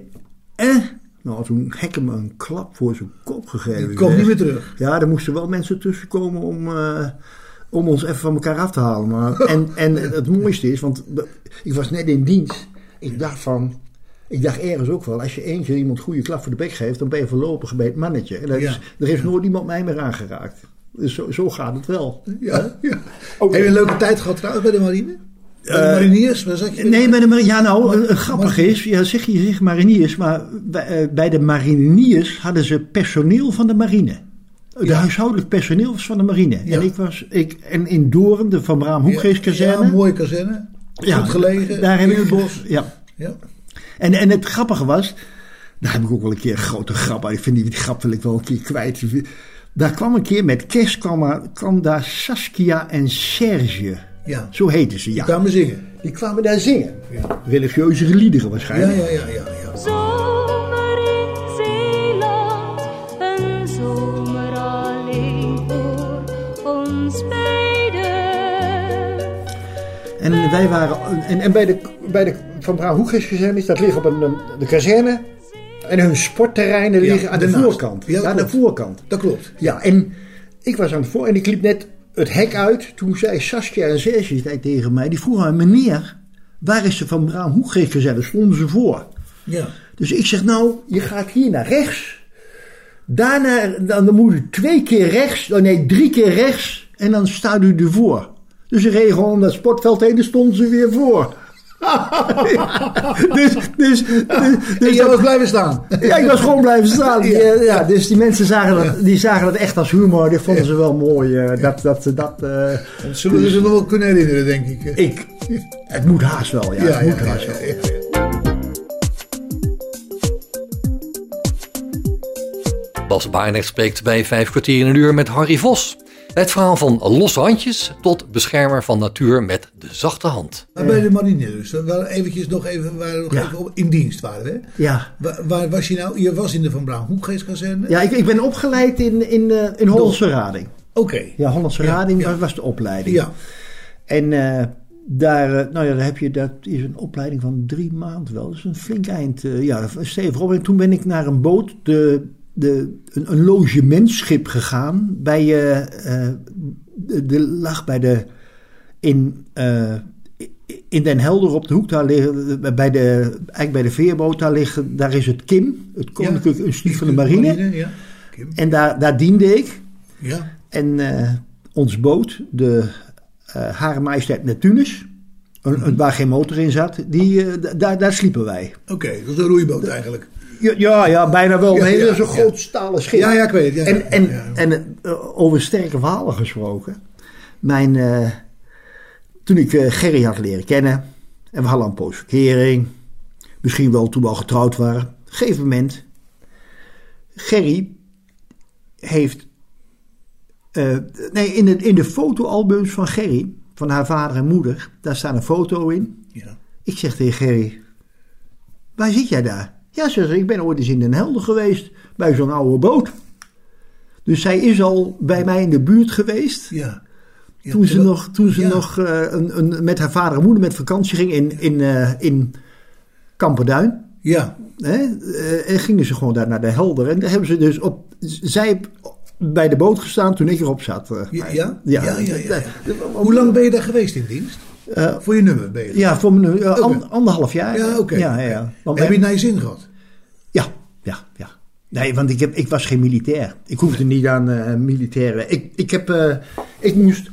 Eh? Nou, toen ik hem een klap voor zijn kop gegeven. Die komt niet meer terug. Ja, er moesten wel mensen tussenkomen om, eh, om ons even van elkaar af te halen. Maar, en, en het mooiste is, want ik was net in dienst. Ik dacht van, ik dacht ergens ook wel, als je één keer iemand goede klap voor de bek geeft, dan ben je voorlopig bij het mannetje. En dat is, Ja. er heeft nooit iemand mij meer aangeraakt. Dus zo, zo gaat het wel. Ja, ja. Heb je een leuke tijd gehad trouwens bij de marine? Bij de Eh, mariniers? Waar zat je? Nee, bij de marine. Ja, nou, een, een grappig is. Ja, zeg je zeg mariniers, maar bij, eh, bij de mariniers hadden ze personeel van de marine. De Ja. huishoudelijk personeel was van de marine. Ja. En ik was, ik, en in Doorn, de Van Braam Hoekgeestkazerne. Ja, mooie kazerne. Ja, Goed gelegen. Daar in het bos. Ja. Ja. En, en het grappige was, daar heb ik ook wel een keer een grote grap uit. Ik vind die, die grap wil ik wel een keer kwijt. Daar kwam een keer met kerst kwam, er- kwam daar Saskia en Serge. Ja. Zo heten ze, Die ja. kwamen zingen. Die kwamen daar zingen. Ja. Religieuze liederen Ja, waarschijnlijk. ja, ja, ja. ja. Zomer in Zeeland, een zomer alleen voor ons beiden. En wij waren. En, en bij de, bij de Van Hoekgeestkazerne is dat ligt op een, de kazerne. En hun sportterreinen Ja, liggen aan de voorkant. Ja, Ja, aan de voorkant. Dat klopt. Ja, en ik was aan het voor en ik liep net het hek uit. Toen zei Saskia en Serge tegen mij, die vroegen aan meneer, waar is de Van Braam Hoekgeestkazerne? Stonden ze voor. Ja. Dus ik zeg, nou, je gaat hier naar rechts. Daarna, dan, moet u twee keer rechts, oh nee, drie keer rechts. En dan staat u ervoor. Dus ze reden gewoon om dat sportveld heen, dan stonden ze weer voor. Dus, dus, dus, En dus dat- was blijven staan. ja, ik was gewoon blijven staan. Ja. Ja. Ja, dus die mensen zagen dat, die zagen dat echt als humor. Die vonden ze wel mooi. eh, dat, dat, ze dat, eh, Dat zullen we ze nog wel kunnen herinneren, denk ik. ik, het moet haast wel. Ja, Ja, het moet ja, ja, haast wel. ja, ja. Bas Barendrecht spreekt bij vijf kwartier in een uur met Harry Vos. Het verhaal van losse handjes tot beschermer van natuur met de zachte hand. Maar bij de marine dus. We waren eventjes nog even, waren nog Ja. even op- in dienst waren we. Hè? Ja, Waar, waar was je nou? Je was in de Van Braam Hoekgeestkazerne? ja ik, ik ben opgeleid in, in, eh, in Hollandse Rading. Oké. Ja, Hollandse Ja, Rading ja. was- de opleiding. Ja. En eh, daar, eh, nou ja, daar heb je, dat is een opleiding van drie maanden wel. Dat is een flink eind. ja, stevig op. En toen ben ik naar een boot, de, de, een, een logementsschip gegaan. Bij, eh, de, de lag bij de, in, eh, in Den Helder op de hoek, daar liggen, bij de, eigenlijk bij de veerboot, daar, liggen, daar is het KIM, het Koninklijk Instituut van de Marine. ja. Kim. En daar, daar diende ik. Ja. En ons boot, de eh Hare Majesteit Neptunus, een, een- waar geen motor in zat, die, daar, daar sliepen wij. Oké, dat is een roeiboot eigenlijk. Ja, ja, bijna wel. Ja, Nee, ja, dat is een groot stalen schip. Ja, ja, ik weet het. En en, en eh, over sterke verhalen gesproken. Mijn, eh, toen ik eh, Gerry had leren kennen, en we hadden een poos verkering, misschien wel toen we al getrouwd waren. Op een gegeven moment, Gerry heeft, nee, in de, in de fotoalbums van Gerry, van haar vader en moeder, daar staat een foto in. Ja. Ik zeg tegen Gerry, waar zit jij daar? Ja, zegt ze, ik ben ooit eens in Den Helder geweest, bij zo'n oude boot. Dus zij is al bij mij in de buurt geweest. Ja. Ja, toen ze nog, toen ze ja. nog eh, een, een, met haar vader en moeder met vakantie ging in, in, eh, in Kamperduin. Ja. Hè? eh, en gingen ze gewoon daar naar de Helder. En daar hebben ze dus op. Zij bij de boot gestaan toen ik erop zat. Ja, ja, ja, ja. Hoe lang ben je daar geweest in dienst? Eh, Voor je nummer ben je ja, voor mijn, eh, an- Oké. anderhalf jaar. Ja, oké. Ja, ja, ja. Want Heb je naar je zin gehad? Ja, ja, ja. Nee, want ik, heb, ik was geen militair. Ik hoefde niet aan eh militairen. Ik, ik, heb, eh, ik moest...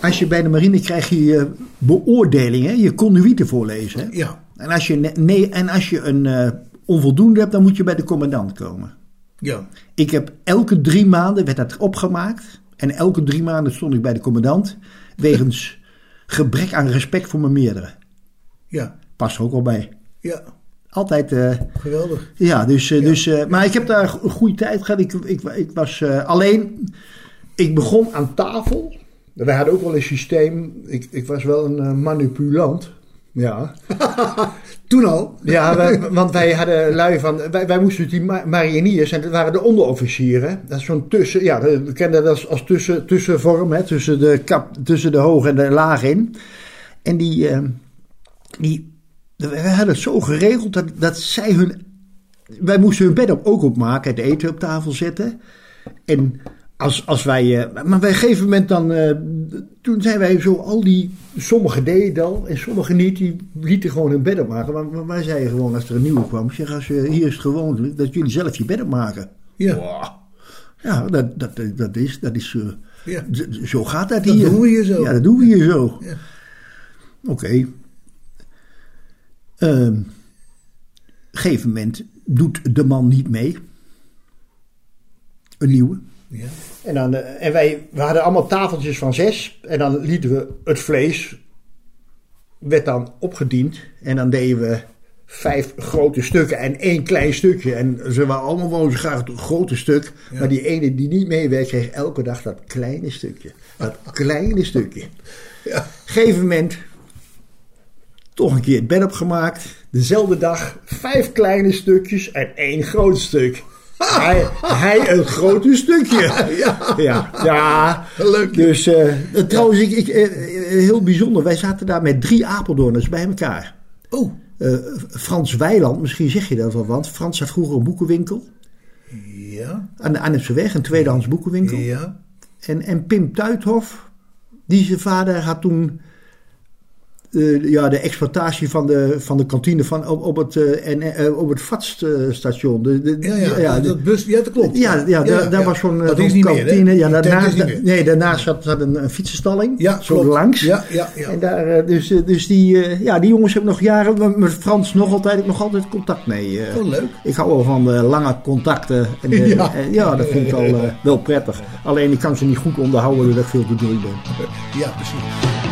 Als je bij de marine krijg je beoordelingen, je conduïte voorlezen. hè. Ja. En als je, ne- nee, en als je een eh, onvoldoende hebt, dan moet je bij de commandant komen. Ja. Ik heb elke drie maanden werd dat opgemaakt. En elke drie maanden stond ik bij de commandant. Wegens gebrek aan respect voor mijn meerdere. Ja. Past er ook wel bij. Ja. Altijd... eh, Geweldig. ja, dus, eh, dus, eh, maar ik heb daar een goede tijd gehad. Ik, ik, ik was alleen, ik begon aan tafel. Wij hadden ook wel een systeem. Ik, ik was wel een manipulant. Ja, Toen al? ja wij- want wij hadden lui van. Wij, wij moesten die ma- mariniers, en dat waren de onderofficieren. Dat is zo'n tussen. Ja, we kennen dat als, als tussen, tussenvorm, hè, tussen, de kap, tussen de hoog en de laag in. En die, eh, die, we hadden het zo geregeld dat, dat zij hun. Wij moesten hun bed op, ook opmaken, het eten op tafel zetten. En als, als wij. eh, maar bij een gegeven moment dan. eh, toen zijn wij zo al die. Sommigen deden dat al en sommigen niet. Die lieten gewoon hun bed opmaken. Maar, maar wij zeiden gewoon als er een nieuwe kwam. Zeg, als je, hier is het gewoonlijk dat jullie zelf je bed opmaken. Ja. Wow. Ja, dat, dat, dat is. Dat is eh, Ja. Zo gaat dat, Dat hier. doen we hier zo. Ja, dat doen we hier zo. Ja. Oké. Ehm, gegeven moment doet de man niet mee. Een nieuwe. Ja. En, dan, eh, en wij we hadden allemaal tafeltjes van zes. En dan lieten we het vlees. Werd dan opgediend. En dan deden we vijf grote stukken en één klein stukje. En ze waren allemaal wel zo graag het grote stuk. Maar die ene die niet meewerkt, kreeg elke dag dat kleine stukje. Dat kleine stukje. Ja. Gegeven moment toch een keer het bed opgemaakt. Dezelfde dag vijf kleine stukjes en één groot stuk. Hij, hij een grote stukje. Ja. Ja, ja. Leuk. Dus eh, trouwens, ik, ik, eh, eh, heel bijzonder. Wij zaten daar met drie Apeldoorners bij elkaar. Oh, Eh, Frans Weiland, misschien zeg je dat wel, want Frans had vroeger een boekenwinkel. ja. Aan de Arnhemseweg, een tweedehands boekenwinkel. Ja. En, en Pim Tuithof, die zijn vader had toen eh, ja, de exploitatie van de, van de kantine van, op, op het, eh, en, eh, op het de, Ja, ja, de- dat bus, ja, dat klopt. ja, ja, daar, daar was zo'n niet meer, kantine. ja, daarnaast, meer. nee, daarnaast zat, zat een, een fietsenstalling. Ja, zo klopt. langs. Ja, ja, ja. En daar, dus, dus die, ja, die jongens hebben nog jaren, met- Frans nog altijd, ik nog altijd contact mee. Oh, leuk. Ik hou wel van lange contacten. En, Ja. en ja, dat vind ik wel, eh, wel prettig. Alleen ik kan ze niet goed onderhouden doordat ik veel te druk ben. Ja, precies.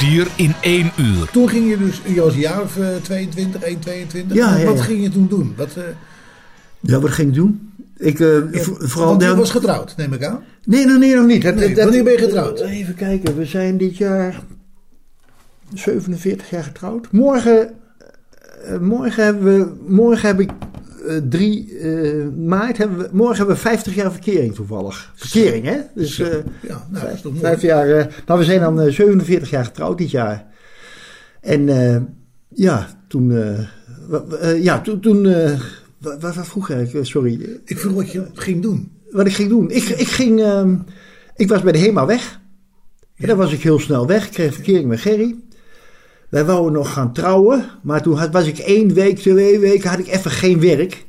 Kwartier in één uur. Toen ging je dus, je was een jaar of eh, 22, 1, 22. Ja, ja, Wat ja. ging je toen doen? Wat, eh, Ja, wat ging ik doen? Ik, eh, vooral... want je was getrouwd, neem ik aan. Nee, nee, nee, nog niet. Dat- Nee, dat- wanneer ben je getrouwd? Even kijken, we zijn dit jaar 47 jaar getrouwd. Morgen, eh, morgen, hebben we, morgen heb ik eh, 3 eh, maart, hebben we, morgen hebben we 50 jaar verkering toevallig. Verkering, hè? Dus Zo. eh, Ja, nou, dat is toch mooi. vijf jaar, eh, nou, we zijn dan eh, 47 jaar getrouwd dit jaar. En eh, ja, toen, eh, eh, ja, toen, toen eh, wat, wat vroeg ik? Eh, Sorry, Ik vroeg wat je ging doen. wat ik ging doen. Ik, ik, ging, ehm, ik was bij de HEMA weg. En dan was ik heel snel weg. Ik kreeg verkering met Gerry. Wij wouden nog gaan trouwen. Maar toen had, was ik één week, twee weken, had ik even geen werk.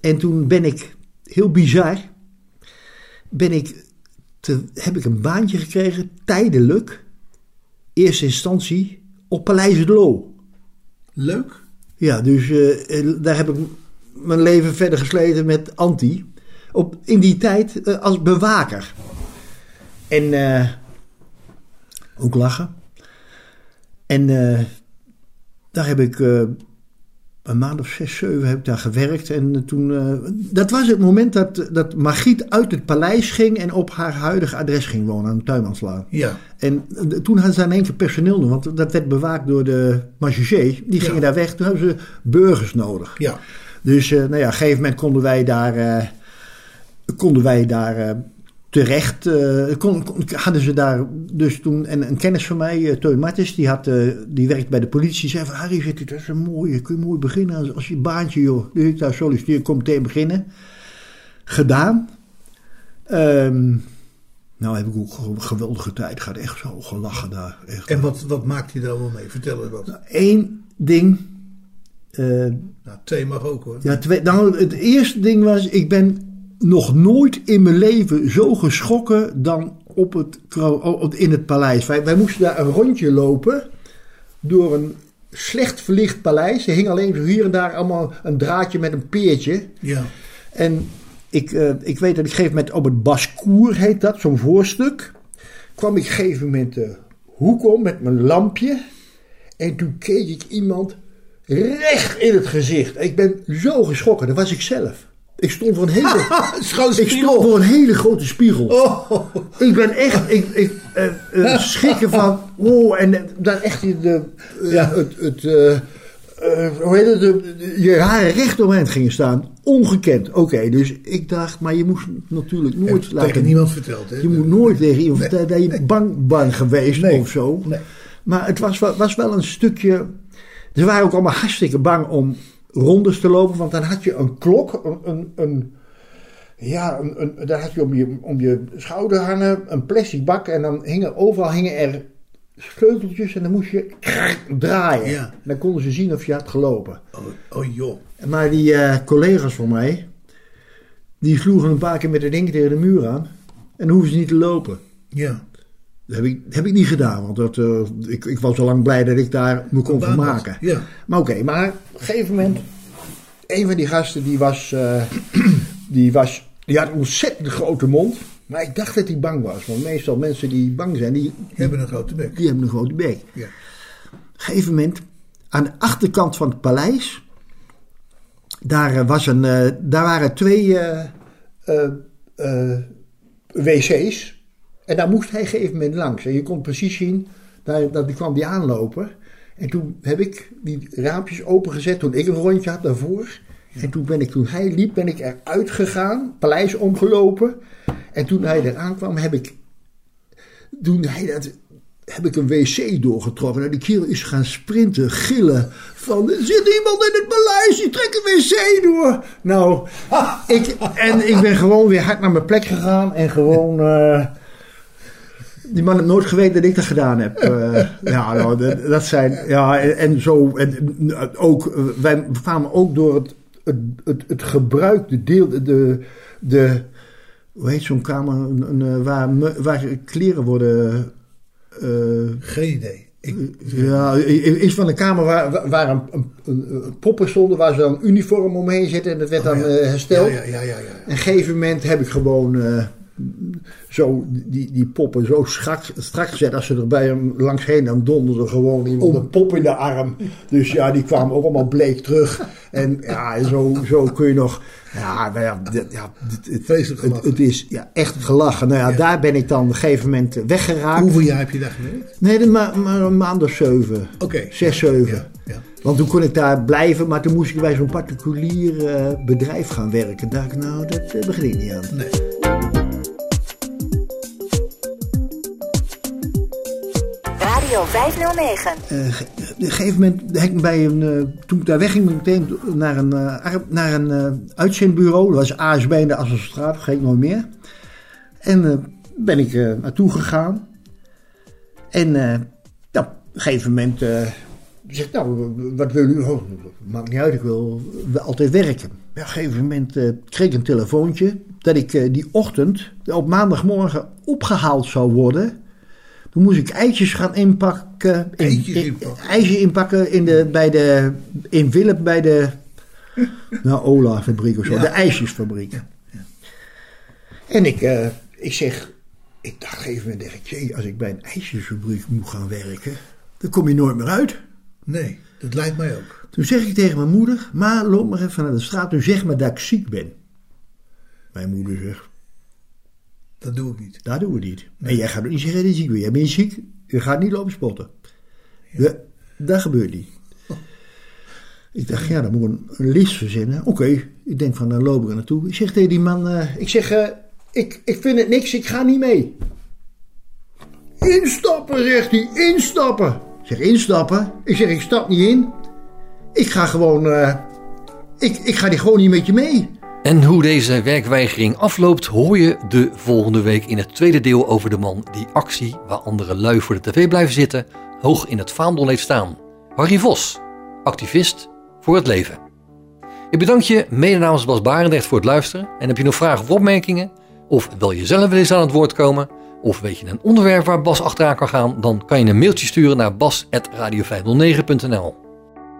En toen ben ik, heel bizar, ben ik te, heb ik een baantje gekregen, tijdelijk. Eerste instantie op Paleis het Loo. Leuk. Ja, dus eh, eh, daar heb ik mijn leven verder gesleten met Anti. Op, in die tijd eh, als bewaker. En ook lachen. En eh, daar heb ik eh, een maand of zes, zeven heb ik daar gewerkt. En eh, toen, dat was het moment dat, dat Margriet uit het paleis ging en op haar huidige adres ging wonen aan de Tuinmanslaan. Ja. En toen hadden ze in één keer personeel nodig, want dat werd bewaakt door de marechaussee. Die gingen Ja. daar weg, toen hadden ze burgers nodig. Ja. Dus nou ja, op een gegeven moment konden wij daar, konden wij daar terecht. kon, kon- hadden ze daar dus toen, en een kennis van mij, eh Teun Martens, die, had, eh, die werkt bij de politie. Zei van, Harry, zegt hij, dat is een mooie, kun je mooi beginnen als, als je baantje, joh. Dus ik daar solliciteer, kom meteen beginnen. Gedaan. Ehm, nou heb ik ook een geweldige tijd gehad, echt zo gelachen daar. Echt. En wat, wat maakt hij daar wel mee? Vertel eens wat. Eén ding, eh, Nou, twee mag ook hoor. Ja, twee, nou, het eerste ding was, ik ben nog nooit in mijn leven zo geschrokken dan op het, op- in het paleis. Wij, wij moesten daar een rondje lopen door een slecht verlicht paleis. Er hing alleen hier en daar allemaal een draadje met een peertje. Ja. En ik, eh, ik weet dat ik gegeven moment op het Bascour heet dat, zo'n voorstuk. Kwam ik gegeven moment de hoek om met mijn lampje. En toen keek ik iemand recht in het gezicht. Ik ben zo geschrokken, dat was ik zelf. Ik stond voor een hele, ik stond voor een hele grote spiegel. Oh. Ik ben echt, ik, ik eh, eh, schrikken van, oh, en dan echt de, de, Ja. het, het eh, hoe heet het, de, je haren recht overeind gingen staan. Ongekend. Oké, dus ik dacht, maar je moest natuurlijk nooit Tegen laten... niemand verteld, hè? Je moet nooit tegen iemand vertellen dat je bang, bang geweest Nee. of zo. Nee. Maar het was, was wel een stukje... Ze waren ook allemaal hartstikke bang om rondes te lopen. Want dan had je een klok, een... een, een ja, een, een, daar had je om, je om je schouder hangen, een plastic bak. En dan hingen overal hingen er sleuteltjes en dan moest je draaien. Ja. En dan konden ze zien of je had gelopen. Oh, oh joh. Maar die eh, collega's van mij, die sloegen een paar keer met de ding tegen de muur aan. En dan hoeven ze niet te lopen. Ja. Dat heb ik, heb ik niet gedaan, want dat, eh, ik, ik was al lang blij dat ik daar me kon had. vermaken. Ja. Maar oké, maar op een gegeven moment, een van die gasten die was, eh, die was, die had een ontzettend grote mond. Maar ik dacht dat hij bang was, want meestal mensen die bang zijn, die, Die hebben een grote bek. die hebben een grote bek. Ja. Op een gegeven moment, aan de achterkant van het paleis, daar, eh, was een, daar waren twee wc's. En daar moest hij een gegeven moment langs. En je kon precies zien, daar, dat kwam die aanlopen. En toen heb ik die raampjes opengezet toen ik een rondje had daarvoor. En toen ben ik, toen hij liep, ben ik eruit gegaan, paleis omgelopen. En toen hij eraan kwam, heb ik toen hij dat, heb ik een wc doorgetrokken. En die kerel is gaan sprinten, gillen. Van, er zit iemand in het paleis, die trekt een wc door. Nou, ik, en ik ben gewoon weer hard naar mijn plek gegaan. En gewoon... eh, die man heeft nooit geweten dat ik dat gedaan heb. Eh, ja, nou, dat, dat zijn... Ja, en, en zo... En, eh, ook, eh, wij kwamen ook door het, het, het, het gebruik, de deel... De, de, hoe heet zo'n kamer? Een, een, eh, waar, waar kleren worden... eh, Geen idee. Ik, ja, iets van een kamer waar, waar- een, een, een- een poppen stonden, waar ze dan uniform omheen zetten en dat werd dan Oh ja. eh, hersteld. Ja, ja, ja, ja, ja. En op een gegeven moment heb ik gewoon, eh, zo die, die poppen zo strak, strak gezet. Als ze er bij hem langs heen, dan donderde gewoon iemand een pop in de arm. Dus ja, die kwamen ook allemaal bleek terug. En ja, zo, zo kun je nog... Ja, nou ja, ja dit- het, het, het is ja, echt gelachen. Nou ja, daar ben ik dan op een gegeven moment weggeraakt. Hoeveel jaar heb je daar gewerkt? Nee, de ma- maar een maand of zeven. Oké. Zes, zeven. Ja. Want toen kon ik daar blijven, maar toen moest ik bij zo'n particulier eh, bedrijf gaan werken. Daar dacht ik, nou, dat eh, begin ik niet aan. Nee. Radio 509. Eh, op een gegeven moment, bij een, eh, toen ik daar wegging, ben ik meteen naar een, eh, ar- naar een uitzendbureau. Dat was ASB in de Asselstraat, ging nooit meer. En ben ik naartoe gegaan. En nou, op een gegeven moment zegt, nou, wat wil u? Oh, maakt niet uit, ik wil altijd werken. Op een gegeven moment kreeg ik een telefoontje dat ik die ochtend op maandagmorgen opgehaald zou worden. Toen moest ik eitjes gaan inpakken. in- Eitjes in- inpakken? eitjes inpakken in, de, bij de, in Willem bij de nou, Ola fabriek of zo. Ja. De ijsjesfabriek. En ik, eh, ik zeg, ik dacht moment, dacht ik, jee, als ik bij een ijsjesfabriek moet gaan werken, dan kom je nooit meer uit. Nee, dat lijkt mij ook. Toen zeg ik tegen mijn moeder, ma, loop maar even naar de straat, nu zeg maar dat ik ziek ben. Mijn moeder zegt, Dat doe ik niet. dat doen we niet. En jij gaat ook niet zeggen dat je ziek bent. Jij bent ziek, je gaat niet lopen spotten. Ja, dat gebeurt niet. Ik dacht, ja, dan moet ik een list verzinnen. Oké, ik denk van, dan loop ik er naartoe. Ik zeg tegen die man, eh, ik zeg, eh, ik, ik vind het niks, ik ga niet mee. Instappen, zegt hij, instappen. Ik zeg, instappen? Ik zeg, ik stap niet in. Ik ga gewoon, eh, ik, ik ga die gewoon niet met je mee. En hoe deze werkweigering afloopt, hoor je de volgende week in het tweede deel over de man die actie, waar andere lui voor de tv blijven zitten, hoog in het vaandel heeft staan. Harry Vos, activist voor het leven. Ik bedank je mede namens Bas Barendrecht voor het luisteren. En heb je nog vragen of opmerkingen? Of wil je zelf wel eens aan het woord komen? Of weet je een onderwerp waar Bas achteraan kan gaan? Dan kan je een mailtje sturen naar bas.radio509.nl